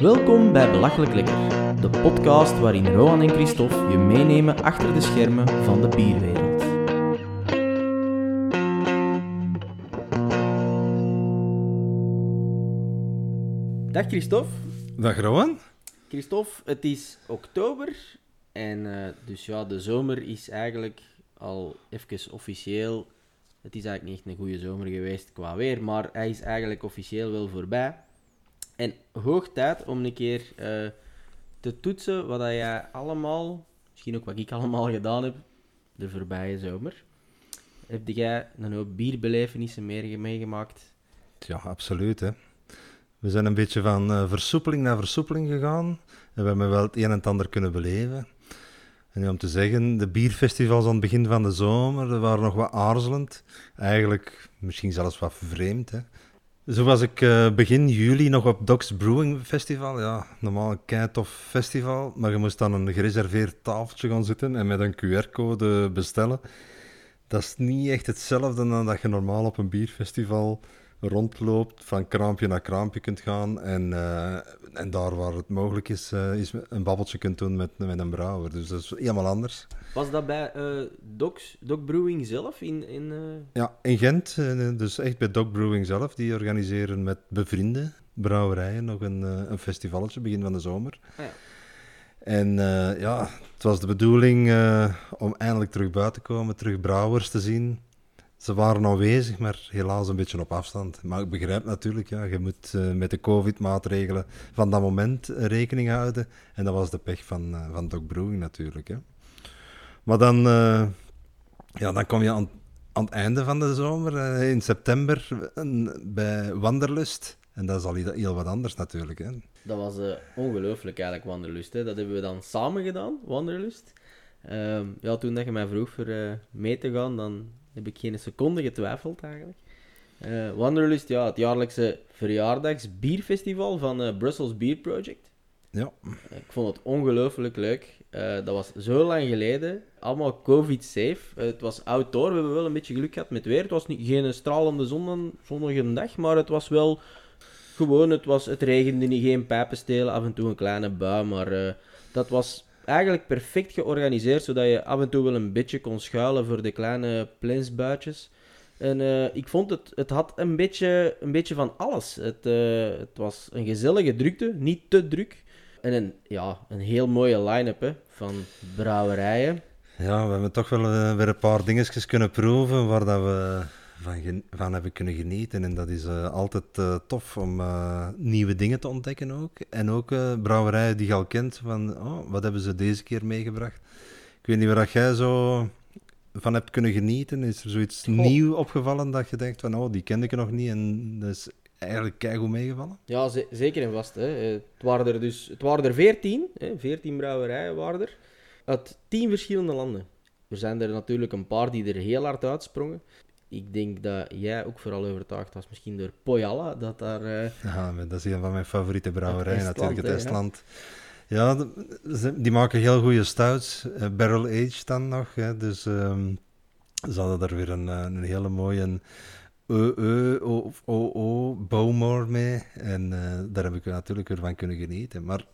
Welkom bij Belachelijk Lekker, de podcast waarin Rohan en Christophe je meenemen achter de schermen van de bierwereld. Dag Christophe. Dag Rowan. Christophe, het is oktober en eh, dus ja, de zomer is eigenlijk al even officieel. Het is eigenlijk niet echt een goede zomer geweest qua weer, maar hij is eigenlijk officieel wel voorbij. En hoog tijd om een keer eh, te toetsen wat dat jij allemaal, misschien ook wat ik allemaal gedaan heb, de voorbije zomer. Heb jij een hoop bierbelevenissen meer meegemaakt? Ja, absoluut. We zijn een beetje van eh, versoepeling naar versoepeling gegaan. En we hebben wel het een en het ander kunnen beleven. En om te zeggen, de bierfestivals aan het begin van de zomer, dat waren nog wat aarzelend. Eigenlijk misschien zelfs wat vreemd. Hè. Zo was ik eh, begin juli nog op Doc's Brewing Festival. Ja, normaal een keitof festival, maar je moest dan een gereserveerd tafeltje gaan zitten en met een QR-code bestellen. Dat is niet echt hetzelfde dan dat je normaal op een bierfestival rondloopt, van kraampje naar kraampje kunt gaan en, eh, en daar waar het mogelijk is, uh, is een babbeltje kunt doen met, met een brouwer. Dus dat is helemaal anders. Was dat bij uh, Doc's, Doc Brewing zelf? In, in, Ja, in Gent. dus echt bij Doc Brewing zelf. Die organiseren met bevriende brouwerijen nog een, een festivalletje begin van de zomer. Ah, ja. En ja, het was de bedoeling om eindelijk terug buiten te komen, terug brouwers te zien ze waren aanwezig, maar helaas een beetje op afstand. Maar ik begrijp natuurlijk, ja, je moet uh, met de COVID-maatregelen van dat moment rekening houden. En dat was de pech van, uh, van Doc Brewing natuurlijk. Hè. Maar dan, uh, ja, dan kom je aan, aan het einde van de zomer, in september, bij Wanderlust. En dat is al heel wat anders natuurlijk. Hè. Dat was ongelooflijk eigenlijk, Wanderlust. Hè. Dat hebben we dan samen gedaan, Wanderlust. Ehm, ja, toen dat je mij vroeg voor mee te gaan, dan heb ik geen seconde getwijfeld eigenlijk. Uh, Wanderlust, ja, het jaarlijkse verjaardagsbierfestival van uh, Brussels Beer Project. Ja. ik vond het ongelooflijk leuk. Uh, dat was zo lang geleden. Allemaal COVID-safe. het was outdoor. We hebben wel een beetje geluk gehad met weer. Het was niet, geen stralende zon, zonnige dag, maar het was wel gewoon. Het, was, het regende niet, geen pijpenstelen, af en toe een kleine bui. Maar dat was eigenlijk perfect georganiseerd, zodat je af en toe wel een beetje kon schuilen voor de kleine plensbuitjes. En uh, ik vond het, het had een beetje, een beetje van alles. Het, uh, het was een gezellige drukte, niet te druk. En een, ja, een heel mooie line-up van brouwerijen. Ja, we hebben toch wel uh, weer een paar dingetjes kunnen proeven waar dat we van, van hebben kunnen genieten. En dat is uh, altijd uh, tof om uh, nieuwe dingen te ontdekken ook. En ook brouwerijen die je al kent, van oh, wat hebben ze deze keer meegebracht. Ik weet niet waar jij zo van hebt kunnen genieten. Is er zoiets oh. nieuw opgevallen dat je denkt van oh, die kende ik nog niet en dat is eigenlijk keigoed meegevallen? Ja, zeker en vast. Hè. Het waren er dus het waren er veertien, veertien brouwerijen waren er, uit tien verschillende landen. Er zijn er natuurlijk een paar die er heel hard uitsprongen ik denk dat jij ook vooral overtuigd was, misschien door Poyala, dat daar... Uh... Ja, dat is een van mijn favoriete brouwerijen natuurlijk, het Estland. Ja, die maken heel goede stouts, uh, barrel-aged dan nog. Hè, dus um, ze hadden daar weer een, een hele mooie EE of OO Bowmore mee. En uh, daar heb ik natuurlijk weer van kunnen genieten. Maar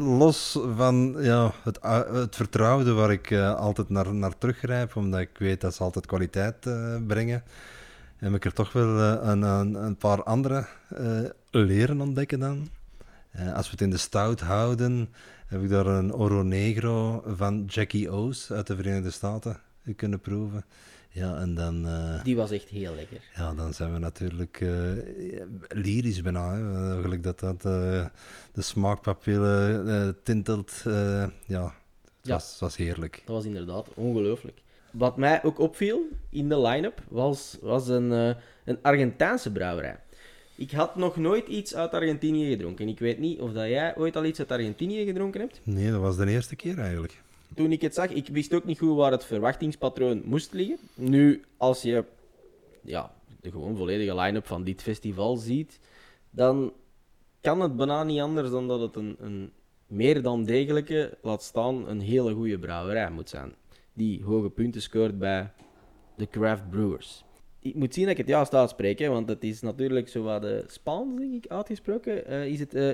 los van ja, het, het vertrouwde waar ik uh, altijd naar, naar teruggrijp, omdat ik weet dat ze altijd kwaliteit uh, brengen, heb ik er toch wel uh, een, een, een, paar andere leren ontdekken dan. als we het in de stout houden, heb ik daar een Oro Negro van Jackie O's uit de Verenigde Staten kunnen proeven. Ja, en dan... Uh, die was echt heel lekker. Ja, dan zijn we natuurlijk uh, lyrisch bijna. Eigenlijk dat dat uh, de smaakpapillen tintelt. ja, het ja. Was, was heerlijk. Dat was inderdaad ongelooflijk. Wat mij ook opviel in de line-up was, was een, een Argentijnse brouwerij. Ik had nog nooit iets uit Argentinië gedronken. Ik weet niet of dat jij ooit al iets uit Argentinië gedronken hebt. Nee, dat was de eerste keer eigenlijk toen ik het zag, ik wist ook niet goed waar het verwachtingspatroon moest liggen. Nu, als je ja, de gewoon volledige line-up van dit festival ziet, dan kan het bijna niet anders dan dat het een, een meer dan degelijke, laat staan, een hele goede brouwerij moet zijn. Die hoge punten scoort bij de craft brewers. ik moet zien dat ik het juist uitspreek, hè, want het is natuurlijk zo wat de Spaans, denk ik, uitgesproken. Uh, is het uh,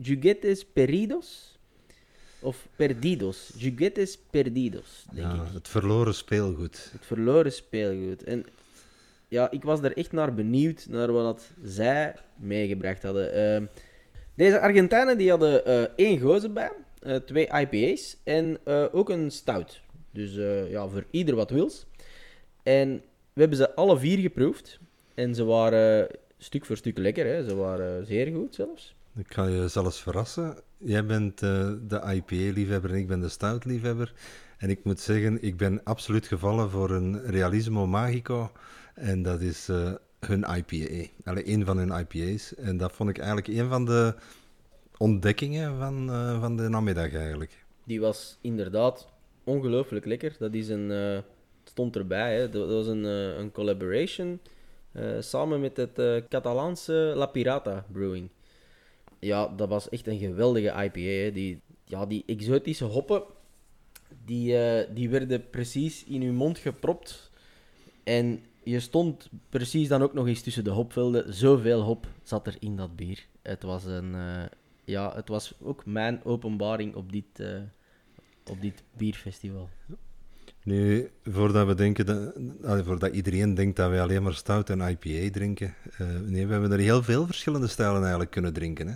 Juguetes Peridos? Of Perdidos? Juguetes Perdidos, denk ja, ik. Het verloren speelgoed. Het verloren speelgoed. En ja, ik was er echt naar benieuwd naar wat zij meegebracht hadden. Uh, deze Argentijnen die hadden één gozer bij, twee IPA's en ook een stout. Dus ja, voor ieder wat wils. En we hebben ze alle vier geproefd. En ze waren stuk voor stuk lekker. Hè. Ze waren zeer goed zelfs. Ik ga je zelfs verrassen. Jij bent uh, de IPA-liefhebber en ik ben de stout-liefhebber. En ik moet zeggen, ik ben absoluut gevallen voor een Realismo Magico. En dat is uh, hun IPA. Alleen een van hun IPA's. En dat vond ik eigenlijk een van de ontdekkingen van, uh, van de namiddag eigenlijk. Die was inderdaad ongelooflijk lekker. Dat is een stond erbij. Hè. Dat, was een, uh, een collaboration uh, samen met het uh, Catalaanse La Pirata Brewing. Ja, dat was echt een geweldige IPA. Hè. Die, ja, die exotische hoppen, die, die werden precies in uw mond gepropt. En je stond precies dan ook nog eens tussen de hopvelden. Zoveel hop zat er in dat bier. Het was, een, ja, het was ook mijn openbaring op dit, op dit bierfestival. Nu, voordat we denken, dat, voordat iedereen denkt dat wij alleen maar stout en IPA drinken, uh, nee, we hebben er heel veel verschillende stijlen eigenlijk kunnen drinken. Hè.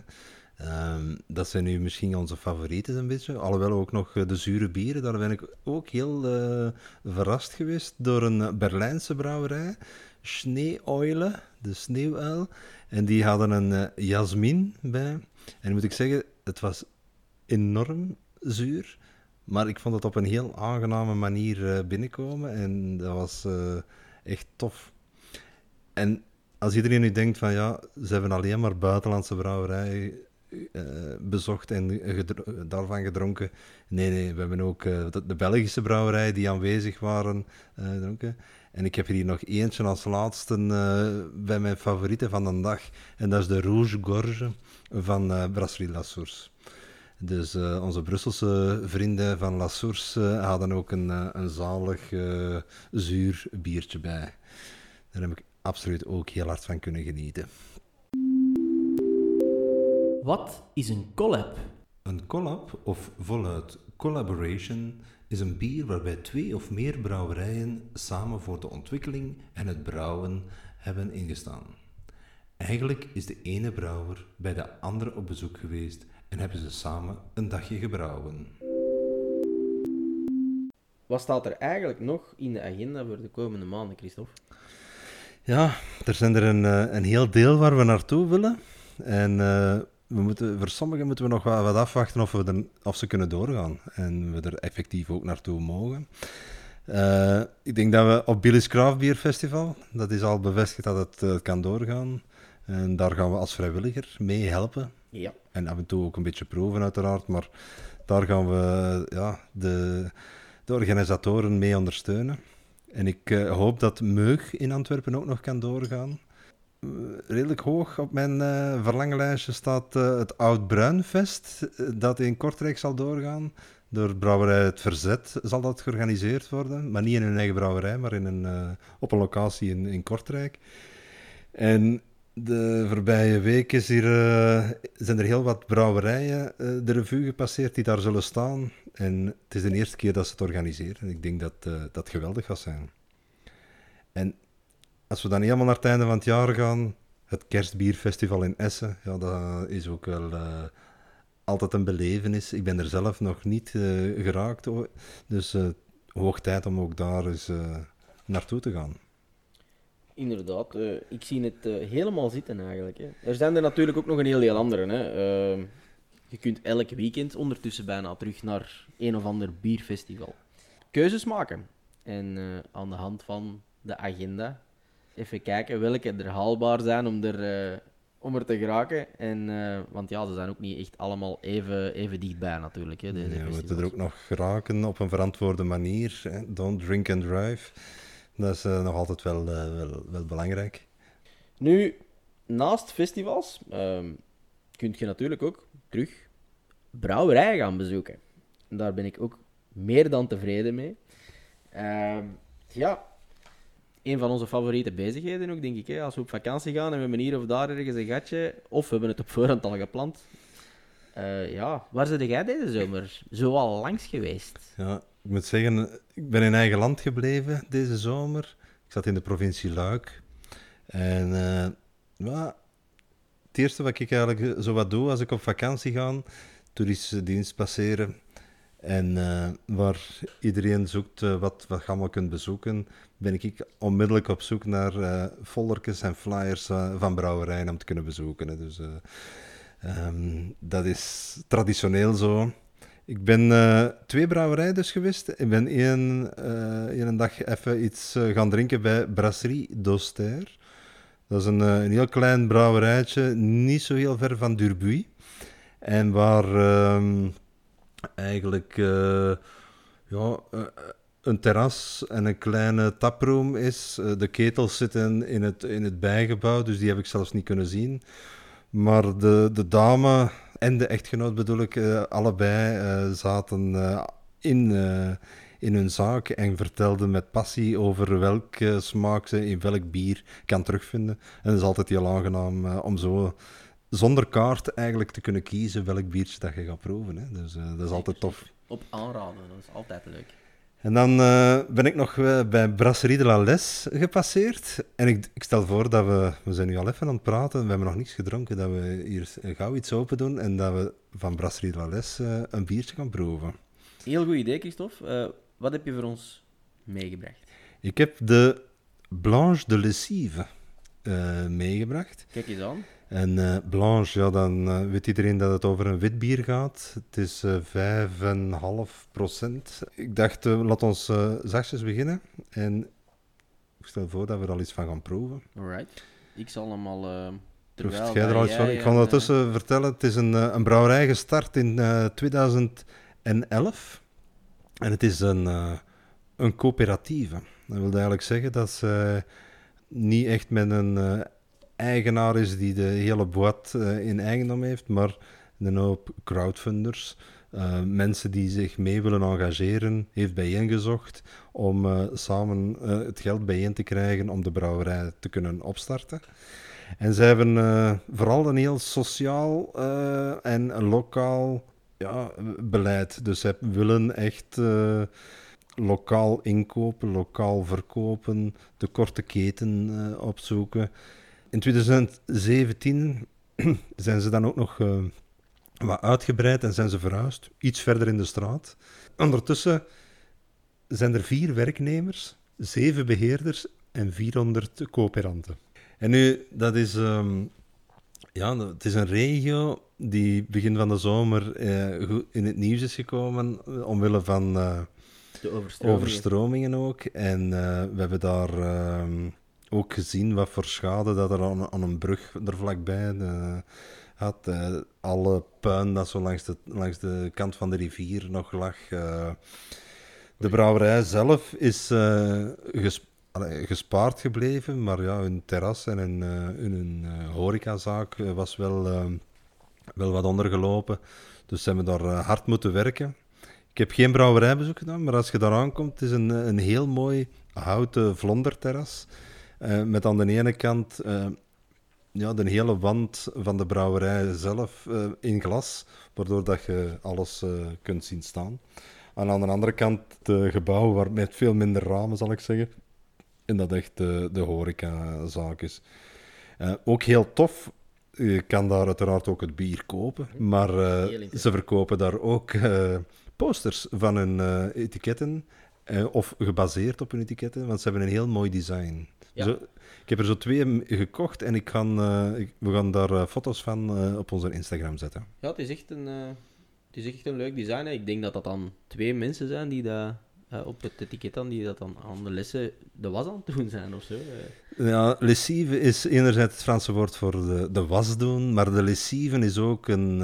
Um, dat zijn nu misschien onze favorieten een beetje, alhoewel ook nog eh, de zure bieren, daar ben ik ook heel uh, verrast geweest door een Berlijnse brouwerij, Schneeoile, de sneeuwuil, en die hadden een uh, jasmin bij. En moet ik zeggen, het was enorm zuur. Maar ik vond het op een heel aangename manier uh, binnenkomen en dat was uh, echt tof. En als iedereen nu denkt van ja, ze hebben alleen maar buitenlandse brouwerijen uh, bezocht en daarvan gedronken. Nee, nee, we hebben ook de, Belgische brouwerijen die aanwezig waren gedronken. En ik heb hier nog eentje als laatste bij mijn favorieten van de dag. En dat is de Rouge Gorge van Brasserie La. Dus uh, onze Brusselse vrienden van La Source uh, hadden ook een, uh, een zalig zuur biertje bij. Daar heb ik absoluut ook heel hard van kunnen genieten. Wat is een collab? Een collab, of voluit collaboration, is een bier waarbij twee of meer brouwerijen samen voor de ontwikkeling en het brouwen hebben ingestaan. Eigenlijk is de ene brouwer bij de andere op bezoek geweest en hebben ze samen een dagje gebrouwen. Wat staat er eigenlijk nog in de agenda voor de komende maanden, Christophe? Ja, er zijn er een, eh, een heel deel waar we naartoe willen. En uh, we moeten, voor sommigen moeten we nog wat, wat afwachten of, we er, of ze kunnen doorgaan. En we er effectief ook naartoe mogen. Uh, ik denk dat we op Billy's Craft Beer Festival, dat is al bevestigd dat het kan doorgaan. En daar gaan we als vrijwilliger mee helpen. Ja. En af en toe ook een beetje proeven, uiteraard. Maar daar gaan we ja, de, de organisatoren mee ondersteunen. En ik uh, hoop dat Meug in Antwerpen ook nog kan doorgaan. Uh, redelijk hoog op mijn uh, verlanglijstje staat het Oud Bruinfest, dat in Kortrijk zal doorgaan. Door Brouwerij Het Verzet zal dat georganiseerd worden. Maar niet in hun eigen brouwerij, maar in een, op een locatie in, in Kortrijk. En de voorbije week is hier, uh, zijn er heel wat brouwerijen uh, de revue gepasseerd die daar zullen staan. En het is de eerste keer dat ze het organiseren. En ik denk dat uh, dat geweldig gaat zijn. En als we dan helemaal naar het einde van het jaar gaan, het kerstbierfestival in Essen, ja, dat is ook wel altijd een belevenis. Ik ben er zelf nog niet geraakt, dus hoog tijd om ook daar eens naartoe te gaan. Inderdaad, uh, ik zie het uh, helemaal zitten eigenlijk. Hè. Er zijn er natuurlijk ook nog een heel deel andere. Hè. Uh, je kunt elk weekend ondertussen bijna terug naar een of ander bierfestival. Keuzes maken. En aan de hand van de agenda even kijken welke er haalbaar zijn om er, om er te geraken. En, want ja, ze zijn ook niet echt allemaal even, even dichtbij natuurlijk. Hè, deze ja, we moeten er ook nog geraken op een verantwoorde manier. Hè. Don't drink and drive. Dat is uh, nog altijd wel, uh, wel, wel, belangrijk. Nu, naast festivals um, kun je natuurlijk ook terug brouwerijen gaan bezoeken. En daar ben ik ook meer dan tevreden mee. Uh, ja, een van onze favoriete bezigheden ook, denk ik. Hè? Als we op vakantie gaan en we hebben hier of daar ergens een gatje, of we hebben het op voorhand al gepland. Uh, ja, waar zit jij deze zomer zo al langs geweest? Ja, ik moet zeggen, ik ben in eigen land gebleven deze zomer. Ik zat in de provincie Luik. En uh, ja, het eerste wat ik eigenlijk zo wat doe als ik op vakantie ga, toeristische dienst passeren. En uh, waar iedereen zoekt uh, wat, wat je allemaal kunt bezoeken, ben ik onmiddellijk op zoek naar uh, en flyers van brouwerijen om te kunnen bezoeken. Dus um, dat is traditioneel zo. Ik ben twee brouwerijen dus geweest. Ik ben één, één dag even iets gaan drinken bij Brasserie d'Auster. Dat is een, een heel klein brouwerijtje, niet zo heel ver van Durbuy. En waar ehm, eigenlijk uh, ja, uh, een terras en een kleine taproom is. Uh, de ketels zitten in het, in het bijgebouw, dus die heb ik zelfs niet kunnen zien. Maar de, de dame en de echtgenoot bedoel ik, allebei zaten in, in hun zaak en vertelden met passie over welke smaak ze in welk bier kan terugvinden. En het is altijd heel aangenaam om zo zonder kaart eigenlijk te kunnen kiezen welk biertje dat je gaat proeven. Hè. Dus dat is altijd tof. Op aanraden, dat is altijd leuk. En dan uh, ben ik nog uh, bij Brasserie de la Les gepasseerd. En ik, ik, stel voor dat we... We zijn nu al even aan het praten. We hebben nog niets gedronken. Dat we hier gauw iets open doen. En dat we van Brasserie de la Les een biertje gaan proeven. Heel goed idee, Christophe. wat heb je voor ons meegebracht? Ik heb de Blanche de Lessive meegebracht. Kijk eens aan. En uh, Blanche, ja, dan uh, weet iedereen dat het over een wit bier gaat. Het is uh, eh, 5,5 procent. Ik dacht, laat ons zachtjes beginnen. En ik stel voor dat we er al iets van gaan proeven. Alright. Ik zal hem al... Jij er al iets van? Ik ga ondertussen vertellen. Het is een, een brouwerij gestart in 2011. En het is een, een coöperatieve. Dat wil eigenlijk zeggen dat ze niet echt met een eigenaar is die de hele boot uh, in eigendom heeft, maar een hoop crowdfunders, uh, mensen die zich mee willen engageren, heeft bijeengezocht om uh, samen het geld bijeen te krijgen om de brouwerij te kunnen opstarten. En ze hebben vooral een heel sociaal en lokaal ja, beleid. Dus ze willen echt lokaal inkopen, lokaal verkopen, de korte keten opzoeken. In 2017 zijn ze dan ook nog uh, wat uitgebreid en zijn ze verhuisd, iets verder in de straat. Ondertussen zijn er vier werknemers, zeven beheerders en 400 coöperanten. En nu, dat is, um, ja, het is een regio die begin van de zomer uh, in het nieuws is gekomen, uh, omwille van de overstromingen. overstromingen. ook. En we hebben daar ehm, ook gezien wat voor schade dat er aan, aan een brug er vlakbij uh, had. Uh, alle puin dat zo langs de, langs de kant van de rivier nog lag. Uh, de brouwerij zelf is ges, gespaard gebleven, maar ja, hun terras en hun, hun horecazaak was wel, wel wat ondergelopen. Dus ze hebben daar hard moeten werken. Ik heb geen brouwerijbezoek gedaan, maar als je daar aankomt, het is een, een heel mooi houten vlonderterras. Uh, met aan de ene kant uh, ja, de hele wand van de brouwerij zelf uh, in glas, waardoor dat je alles kunt zien staan. En aan de andere kant het gebouw waar met veel minder ramen, zal ik zeggen. En dat echt de, de horecazaak is. ook heel tof, je kan daar uiteraard ook het bier kopen, maar ze verkopen daar ook posters van hun etiketten, of gebaseerd op hun etiketten, want ze hebben een heel mooi design. Zo, ik heb er zo twee gekocht en ik ga, uh, we gaan daar uh, foto's van uh, op onze Instagram zetten. Ja, het is echt een, het is echt een leuk design. Hè. Ik denk dat dat dan twee mensen zijn die dat op het etiket dan, die dat dan aan de lessen de was aan het doen zijn of zo. Ja, lessive is enerzijds het Franse woord voor de, de was doen, maar de lessive is ook een,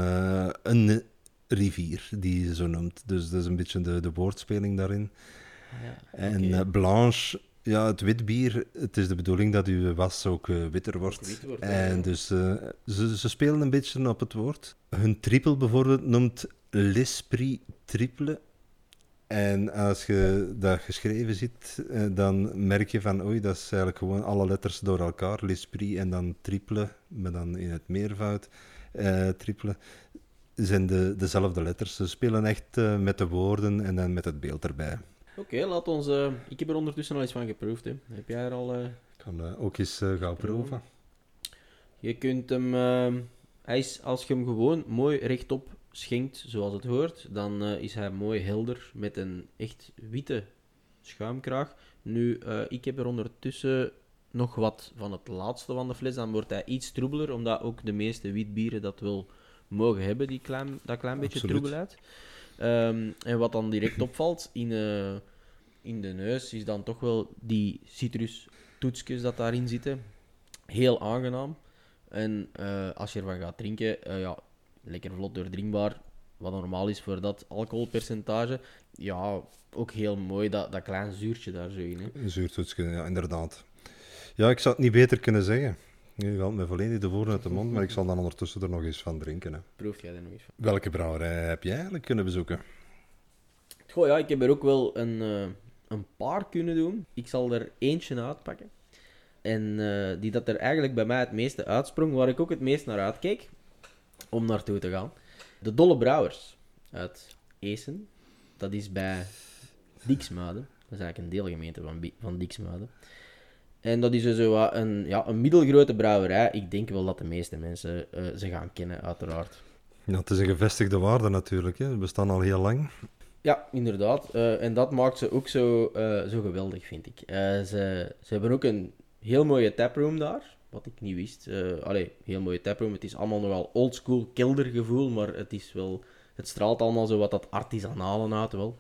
een rivier die je zo noemt. Dus dat is een beetje de, de woordspeling daarin. Ah, ja, en Blanche ja, het wit bier, het is de bedoeling dat uw was ook uh, witter wordt. en dus uh, ze, ze spelen een beetje op het woord. Hun triple bijvoorbeeld noemt l'esprit triple. En als je dat geschreven ziet, eh, dan merk je van, oei, dat is eigenlijk gewoon alle letters door elkaar, l'esprit en dan triple, maar dan in het meervoud, triple, zijn de, dezelfde letters. Ze spelen echt met de woorden en dan met het beeld erbij. Oké, laat ons... Uh, ik heb er ondertussen al eens van geproefd. Hè. Heb jij er al... Ik kan ook eens gaan proeven. Je kunt hem... hij is, als je hem gewoon mooi rechtop schenkt zoals het hoort, dan uh, is hij mooi helder met een echt witte schuimkraag. Nu, uh, ik heb er ondertussen nog wat van het laatste van de fles. Dan wordt hij iets troebeler, omdat ook de meeste witbieren dat wel mogen hebben, die klein, dat klein beetje troebelheid. Um, en wat dan direct opvalt in, uh, in de neus, is dan toch wel die citrustoetsjes dat daarin zitten. Heel aangenaam. En als je ervan gaat drinken, ja, lekker vlot doordringbaar. Wat normaal is voor dat alcoholpercentage. Ja, ook heel mooi dat, dat klein zuurtje daar zo in. Hè. Zuurtoetsje, ja, inderdaad. Ja, ik zou het niet beter kunnen zeggen. Je haalt me volledig de woorden uit de mond, maar ik zal dan ondertussen er nog eens van drinken. Hè. Proef jij er nog eens van? Welke brouwerij heb jij eigenlijk kunnen bezoeken? Goh, ja, ik heb er ook wel een, uh, een paar kunnen doen. Ik zal er eentje uitpakken. En uh, die dat er eigenlijk bij mij het meeste uitsprong, waar ik ook het meest naar uitkeek om naartoe te gaan. De Dolle Brouwers uit Eesen. Dat is bij Diksmuiden. Dat is eigenlijk een deelgemeente van, van Diksmuiden. En dat is dus een, ja, een middelgrote brouwerij. Ik denk wel dat de meeste mensen uh, ze gaan kennen, uiteraard. Ja, het is een gevestigde waarde natuurlijk. Hè. Ze bestaan al heel lang. Ja, inderdaad. Uh, en dat maakt ze ook zo, uh, zo geweldig, vind ik. ze, ze hebben ook een heel mooie taproom daar wat ik niet wist. Allee, heel mooie taproom. Het is allemaal nogal oldschool keldergevoel, maar het is wel... Het straalt allemaal zo wat dat artisanale uit wel.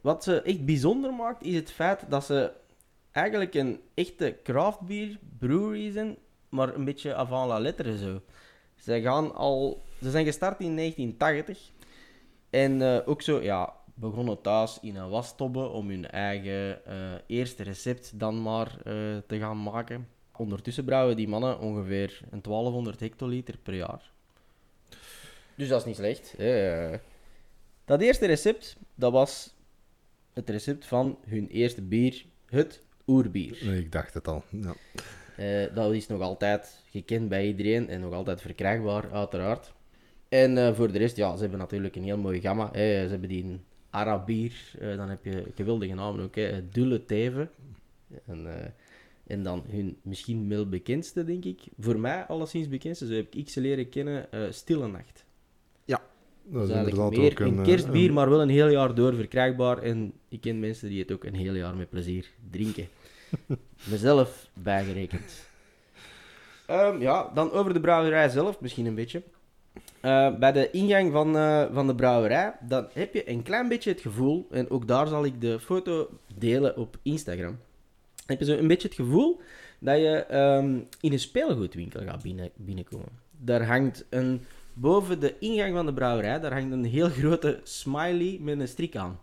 Wat ze echt bijzonder maakt, is het feit dat ze eigenlijk een echte craft beer brewery zijn, maar een beetje avant la lettre zo. Ze gaan al... Ze zijn gestart in 1980. En uh, ook zo, ja, begonnen thuis in een wastobbe om hun eigen uh, eerste recept dan maar uh, te gaan maken. Ondertussen brouwen die mannen ongeveer een 1200 hectoliter per jaar. Dus dat is niet slecht. Dat eerste recept, dat was het recept van hun eerste bier, het oerbier. Ik dacht het al. Ja. Uh, dat is nog altijd gekend bij iedereen en nog altijd verkrijgbaar, uiteraard. En uh, voor de rest, ja, ze hebben natuurlijk een heel mooie gamma. Ze hebben die Arabier, uh, dan heb je geweldige namen ook, hè. Dulle Teven. En, en dan hun misschien wel bekendste, denk ik. Voor mij alleszins bekendste, zo heb ik ze leren kennen, Stille Nacht. Ja, dat is inderdaad meer ook een, een kerstbier, maar wel een heel jaar door verkrijgbaar. En ik ken mensen die het ook een heel jaar met plezier drinken. Mezelf bijgerekend. Um, ja, dan over de brouwerij zelf, misschien een beetje. Uh, bij de ingang van, uh, van de brouwerij, dan heb je een klein beetje het gevoel, en ook daar zal ik de foto delen op Instagram heb je zo een beetje het gevoel dat je um, in een speelgoedwinkel gaat binnen, binnenkomen. Daar hangt een, boven de ingang van de brouwerij, daar hangt een heel grote smiley met een strik aan.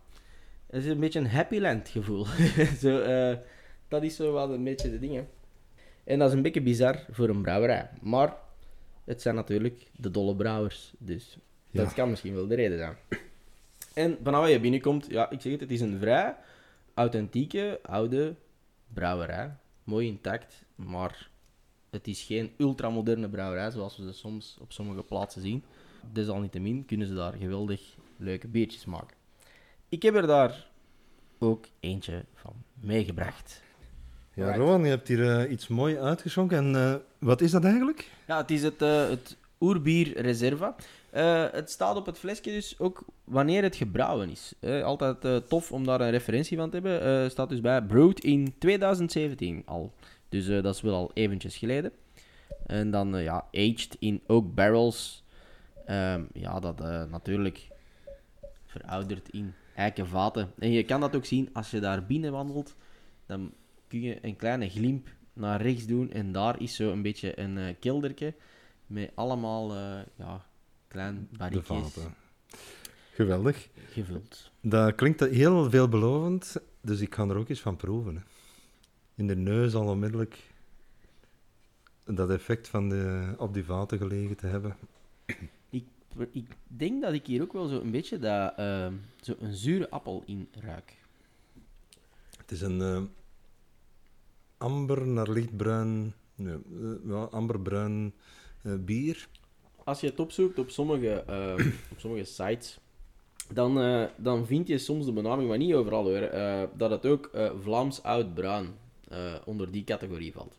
Het is een beetje een Happyland gevoel. zo, uh, dat is zo wat een beetje de dingen. En dat is een beetje bizar voor een brouwerij. Maar het zijn natuurlijk de dolle brouwers. Dus ja. dat kan misschien wel de reden zijn. En vanaf je binnenkomt, ja, ik zeg het, het is een vrij authentieke, oude brouwerij. Mooi intact, maar het is geen ultramoderne brouwerij zoals we ze soms op sommige plaatsen zien. Desalniettemin kunnen ze daar geweldig leuke biertjes maken. Ik heb er daar ook eentje van meegebracht. Ja, Rowan, je hebt hier uh, iets mooi uitgeschonken. En uh, wat is dat eigenlijk? Ja, het is het, uh, het Oerbier Reserva. Het staat op het flesje dus ook wanneer het gebrouwen is. Altijd tof om daar een referentie van te hebben. Staat dus bij Brewed in 2017 al. Dus dat is wel al eventjes geleden. En dan ja, aged in oak barrels. Um, ja, dat natuurlijk verouderd in eiken vaten. En je kan dat ook zien als je daar binnen wandelt. Dan kun je een kleine glimp naar rechts doen. En daar is zo een beetje een uh, kelderke. Met allemaal ja, klein barrikjes. Geweldig. Gevuld. Dat klinkt heel veelbelovend, dus ik ga er ook eens van proeven. Hè. In de neus al onmiddellijk dat effect van de, op die vaten gelegen te hebben. Ik ik denk dat ik hier ook wel zo een beetje dat, uh, zo een zure appel in ruik. Het is een amber naar lichtbruin, nee, ja, amberbruin bier. Als je het opzoekt op sommige, op sommige sites, dan, dan vind je soms de benaming, maar niet overal hoor, dat het ook Vlaams oud-bruin onder die categorie valt.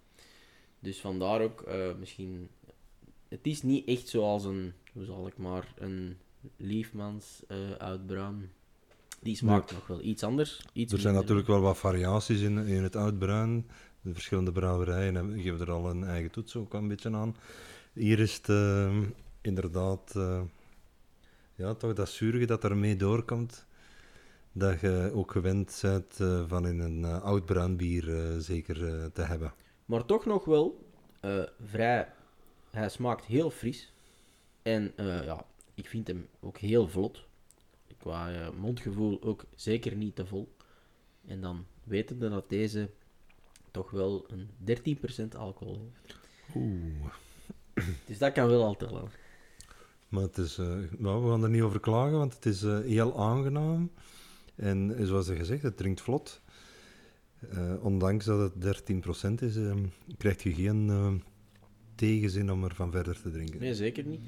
Dus vandaar ook misschien het is niet echt zoals een, hoe zal ik maar, een Liefmans uh, oud bruin. Die smaakt nog wel iets anders. Iets er zijn natuurlijk wel wat variaties in, in het oud bruin. De verschillende brouwerijen geven er al een eigen toets ook een beetje aan. Hier is het uh, inderdaad uh, ja, toch dat zuurige dat ermee doorkomt. Dat je ook gewend bent uh, van in een oud bruin bier zeker te hebben. Maar toch nog wel vrij hij smaakt heel fris. En ja, ik vind hem ook heel vlot. Qua mondgevoel ook zeker niet te vol. En dan weten we dat deze toch wel een 13% alcohol heeft. Oeh. Dus dat kan wel al tellen. Maar het is, uh, nou, we gaan er niet over klagen, want het is heel aangenaam. En zoals gezegd, het drinkt vlot. ondanks dat het 13% is, krijg je geen tegenzin om ervan verder te drinken. Nee, zeker niet.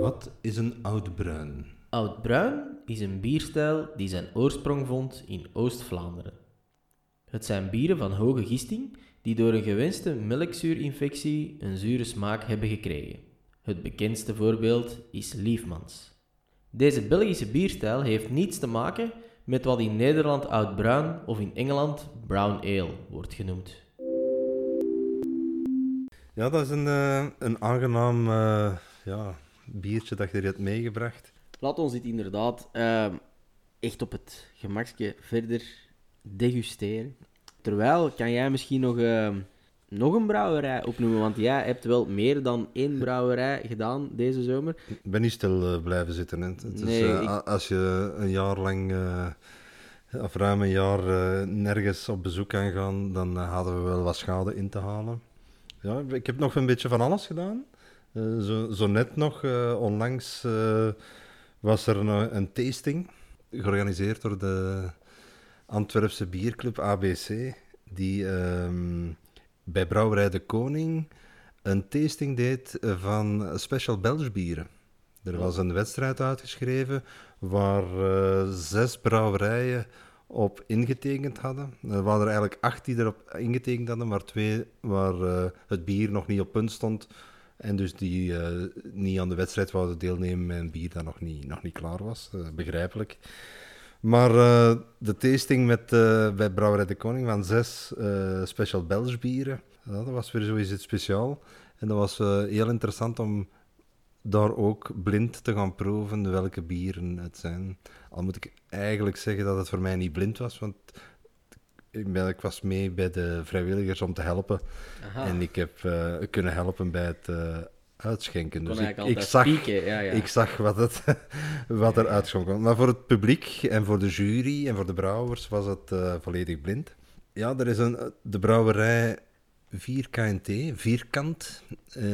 Wat is een oud-bruin? Oud-bruin is een bierstijl die zijn oorsprong vond in Oost-Vlaanderen. Het zijn bieren van hoge gisting die door een gewenste melkzuurinfectie een zure smaak hebben gekregen. Het bekendste voorbeeld is Liefmans. Deze Belgische bierstijl heeft niets te maken met wat in Nederland oud-bruin of in Engeland brown ale wordt genoemd. Ja, dat is een, uh, een aangenaam uh, ja, biertje dat je er hebt meegebracht. Laat ons dit inderdaad uh, echt op het gemakje verder degusteren. Terwijl, kan jij misschien nog, nog een brouwerij opnoemen? Want jij hebt wel meer dan één brouwerij gedaan deze zomer. Ik ben niet stil blijven zitten. Hè. Het nee, is, ik... Als je een jaar lang of ruim een jaar nergens op bezoek kan gaan, dan hadden we wel wat schade in te halen. Ja, ik heb nog een beetje van alles gedaan. Uh, zo, zo, net nog, uh, onlangs uh, was er een, een, tasting georganiseerd door de Antwerpse bierclub ABC, die um, bij Brouwerij de Koning een tasting deed van special Belgisch bieren. Er was een wedstrijd uitgeschreven waar zes brouwerijen op ingetekend hadden. Er waren er eigenlijk acht die erop ingetekend hadden, maar twee waar uh, het bier nog niet op punt stond. En dus die uh, niet aan de wedstrijd wouden deelnemen een bier dat nog niet, nog niet klaar was. Begrijpelijk. Maar de tasting met, bij Brouwerij de Koning van zes special Belgisch bieren, dat was weer zoiets speciaal. En dat was heel interessant om daar ook blind te gaan proeven welke bieren het zijn. Al moet ik eigenlijk zeggen dat het voor mij niet blind was, want ik, ben, ik was mee bij de vrijwilligers om te helpen. En ik heb uh, kunnen helpen bij het uh, uitschenken. Dus ik, ik, zag, ja, ja. ik zag wat, het, wat er uitschonk. Maar voor het publiek en voor de jury en voor de brouwers was het uh, volledig blind. Ja, er is een, de brouwerij 4KNT, Vierkant, uh,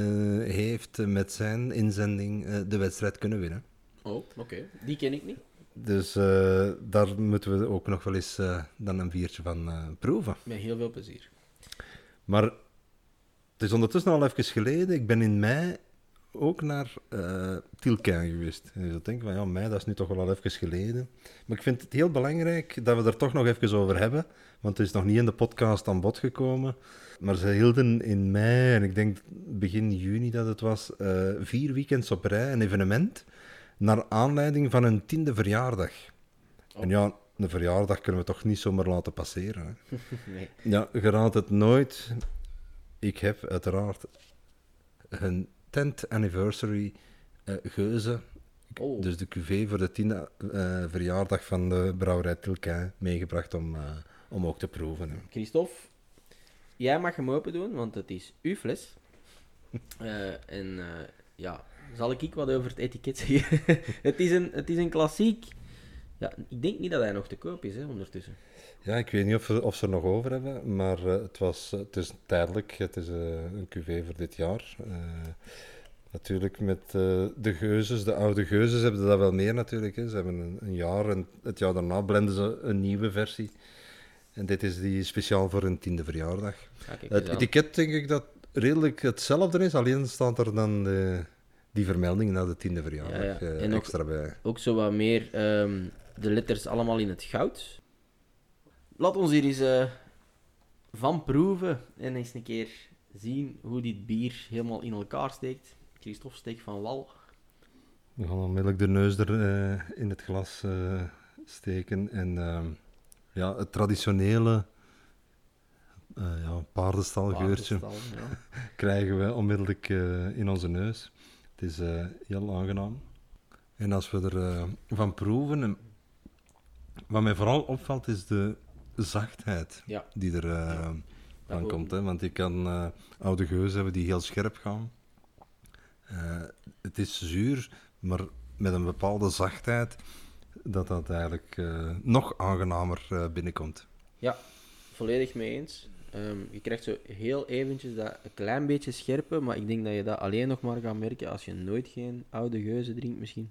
heeft met zijn inzending uh, de wedstrijd kunnen winnen. Oh, oké. Okay. Die ken ik niet. Dus uh, daar moeten we ook nog wel eens dan een biertje van proeven. Met heel veel plezier. Maar het is ondertussen al even geleden. Ik ben in mei ook naar uh, Tilkijn geweest. En je denkt van ja, mei, dat is nu toch wel al even geleden. Maar ik vind het heel belangrijk dat we er toch nog even over hebben. Want het is nog niet in de podcast aan bod gekomen. Maar ze hielden in mei, en ik denk begin juni dat het was, uh, vier weekends op rij een evenement. Naar aanleiding van hun tiende verjaardag. Oh. En ja, een verjaardag kunnen we toch niet zomaar laten passeren. Hè? nee. Ja, je raadt het nooit. Ik heb uiteraard hun 10th anniversary uh, geuze. Oh. Dus de cuvée voor de tiende uh, verjaardag van de brouwerij Tilkijn meegebracht om, uh, om ook te proeven. Hè. Christophe, jij mag hem open doen, want het is uw fles. en ja, zal ik wat over het etiket zeggen? het, is een, het is een klassiek. Ja, ik denk niet dat hij nog te koop is hè, ondertussen. Ja, ik weet niet of, of ze er nog over hebben, maar uh, het, was, het is tijdelijk. Het is uh, een cuvée voor dit jaar. Uh, Natuurlijk met de geuzes, de oude geuzes hebben dat wel meer natuurlijk. Hè. Ze hebben een, een, jaar en het jaar daarna blenden ze een nieuwe versie. En dit is die speciaal voor een tiende verjaardag. het etiket denk ik dat redelijk hetzelfde is, alleen staat er dan de, die vermelding na de tiende verjaardag ja, ja. extra ook, bij. Ook zo wat meer um, de letters allemaal in het goud. Laat ons hier eens uh, van proeven en eens een keer zien hoe dit bier helemaal in elkaar steekt. Christophe steekt van wal. We gaan onmiddellijk de neus er uh, in het glas uh, steken. En uh, ja, het traditionele ja, paardenstalgeurtje Paardenstal, ja. krijgen we onmiddellijk in onze neus. Het is heel aangenaam. En als we ervan van proeven, wat mij vooral opvalt, is de zachtheid ja. die er ja. van komt. Hè? Want je kan oude geuzen hebben die heel scherp gaan. Uh, het is zuur, maar met een bepaalde zachtheid, dat dat eigenlijk uh, nog aangenamer uh, binnenkomt. Ja, volledig mee eens. Um, je krijgt zo heel eventjes dat een klein beetje scherpe, maar ik denk dat je dat alleen nog maar gaat merken als je nooit geen oude geuze drinkt misschien.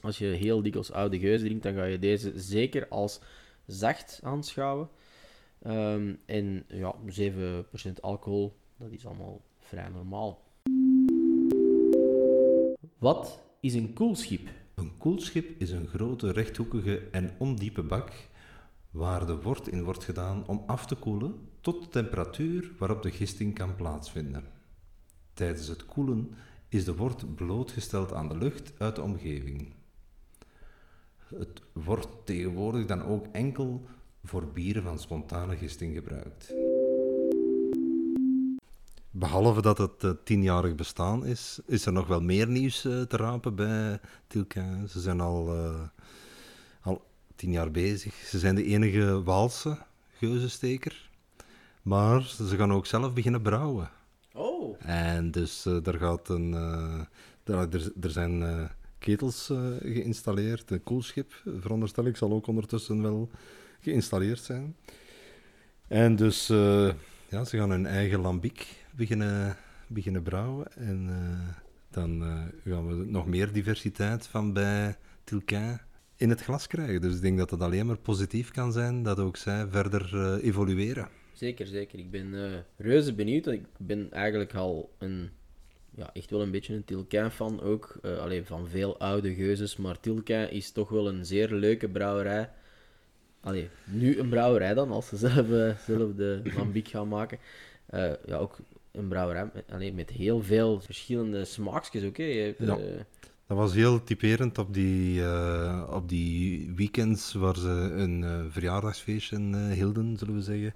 Als je heel dikwijls oude geuze drinkt, dan ga je deze zeker als zacht aanschouwen. Um, en ja, 7% alcohol, dat is allemaal vrij normaal. Wat is een koelschip? Een koelschip is een grote rechthoekige en ondiepe bak waar de wort in wordt gedaan om af te koelen tot de temperatuur waarop de gisting kan plaatsvinden. Tijdens het koelen is de wort blootgesteld aan de lucht uit de omgeving. Het wordt tegenwoordig dan ook enkel voor bieren van spontane gisting gebruikt. Behalve dat het uh, tienjarig bestaan is, is er nog wel meer nieuws uh, te rapen bij Tilka. Ze zijn al, uh, al tien jaar bezig. Ze zijn de enige Waalse geuzensteker. Maar ze gaan ook zelf beginnen brouwen. Oh. En dus er gaat een. er, er zijn ketels geïnstalleerd. Een koelschip, veronderstel ik, zal ook ondertussen wel geïnstalleerd zijn. En dus ja, ze gaan hun eigen lambiek beginnen, beginnen brouwen. En uh, dan gaan we nog meer diversiteit van bij Tilquin in het glas krijgen. Dus ik denk dat het alleen maar positief kan zijn dat ook zij verder evolueren. Zeker, zeker. Ik ben reuze benieuwd. Ik ben eigenlijk al een, ja, echt wel een beetje een Tilquin-fan ook. alleen van veel oude geuzes. Maar Tilquin is toch wel een zeer leuke brouwerij. Allee, nu een brouwerij dan, als ze zelf, zelf de lambiek gaan maken. ja, ook een brouwerij alleen met heel veel verschillende smaakjes ook. Hè. ja. Dat was heel typerend op die, uh, op die weekends waar ze een uh, verjaardagsfeestje hielden, zullen we zeggen.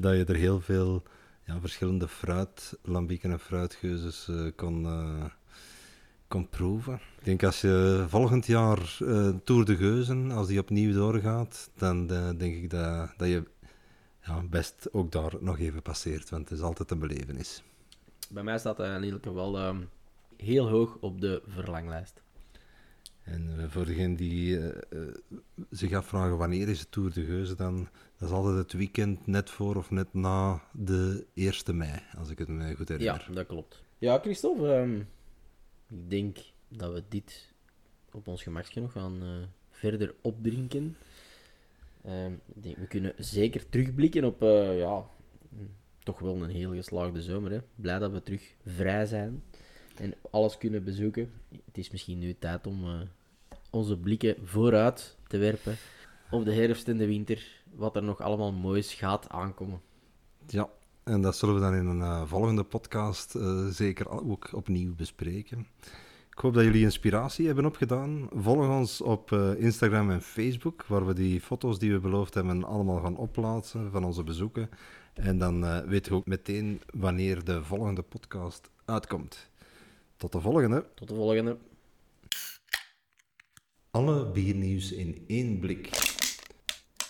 dat je er heel veel ja, verschillende fruitlambieken en fruitgeuzes kon, kon proeven. Ik denk als je volgend jaar Tour de Geuzen, als die opnieuw doorgaat, dan denk ik dat, dat je ja, best ook daar nog even passeert, want het is altijd een belevenis. Bij mij staat hij eigenlijk wel um, heel hoog op de verlanglijst. En uh, voor degene die uh, zich afvragen wanneer is de Tour de Geuze dan, dat is altijd het weekend net voor of net na de 1 mei, als ik het me goed herinner. Ja, dat klopt. Ja, Christophe, um, ik denk dat we dit op ons gemakje nog gaan verder opdrinken. Ehm, we kunnen zeker terugblikken op ja, toch wel een heel geslaagde zomer. Hè. Blij dat we terug vrij zijn en alles kunnen bezoeken. Het is misschien nu tijd om uh, onze blikken vooruit te werpen op de herfst en de winter. Wat er nog allemaal moois gaat aankomen. Ja, en dat zullen we dan in een uh, volgende podcast zeker ook opnieuw bespreken. Ik hoop dat jullie inspiratie hebben opgedaan. Volg ons op Instagram en Facebook, waar we die foto's die we beloofd hebben allemaal gaan opplaatsen van onze bezoeken. En dan weten we ook meteen wanneer de volgende podcast uitkomt. Tot de volgende. Tot de volgende. Alle biernieuws in één blik.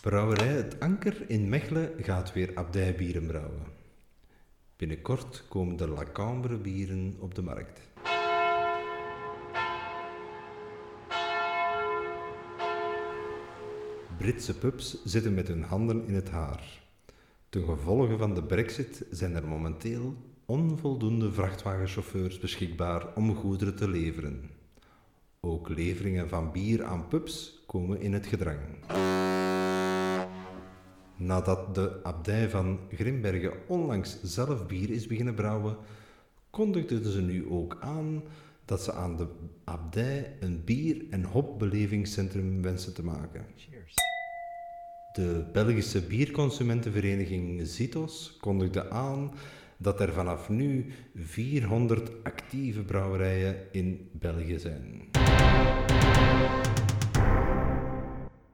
Brouwerij Het Anker in Mechelen gaat weer abdijbieren brouwen. Binnenkort komen de La Cambre bieren op de markt. Britse pubs zitten met hun handen in het haar. Ten gevolge van de brexit zijn er momenteel onvoldoende vrachtwagenchauffeurs beschikbaar om goederen te leveren. Ook leveringen van bier aan pubs komen in het gedrang. Nadat de abdij van Grimbergen onlangs zelf bier is beginnen brouwen, kondigden ze nu ook aan dat ze aan de abdij een bier- en hopbelevingscentrum wensen te maken. Cheers. De Belgische bierconsumentenvereniging Zitos kondigde aan dat er vanaf nu 400 actieve brouwerijen in België zijn.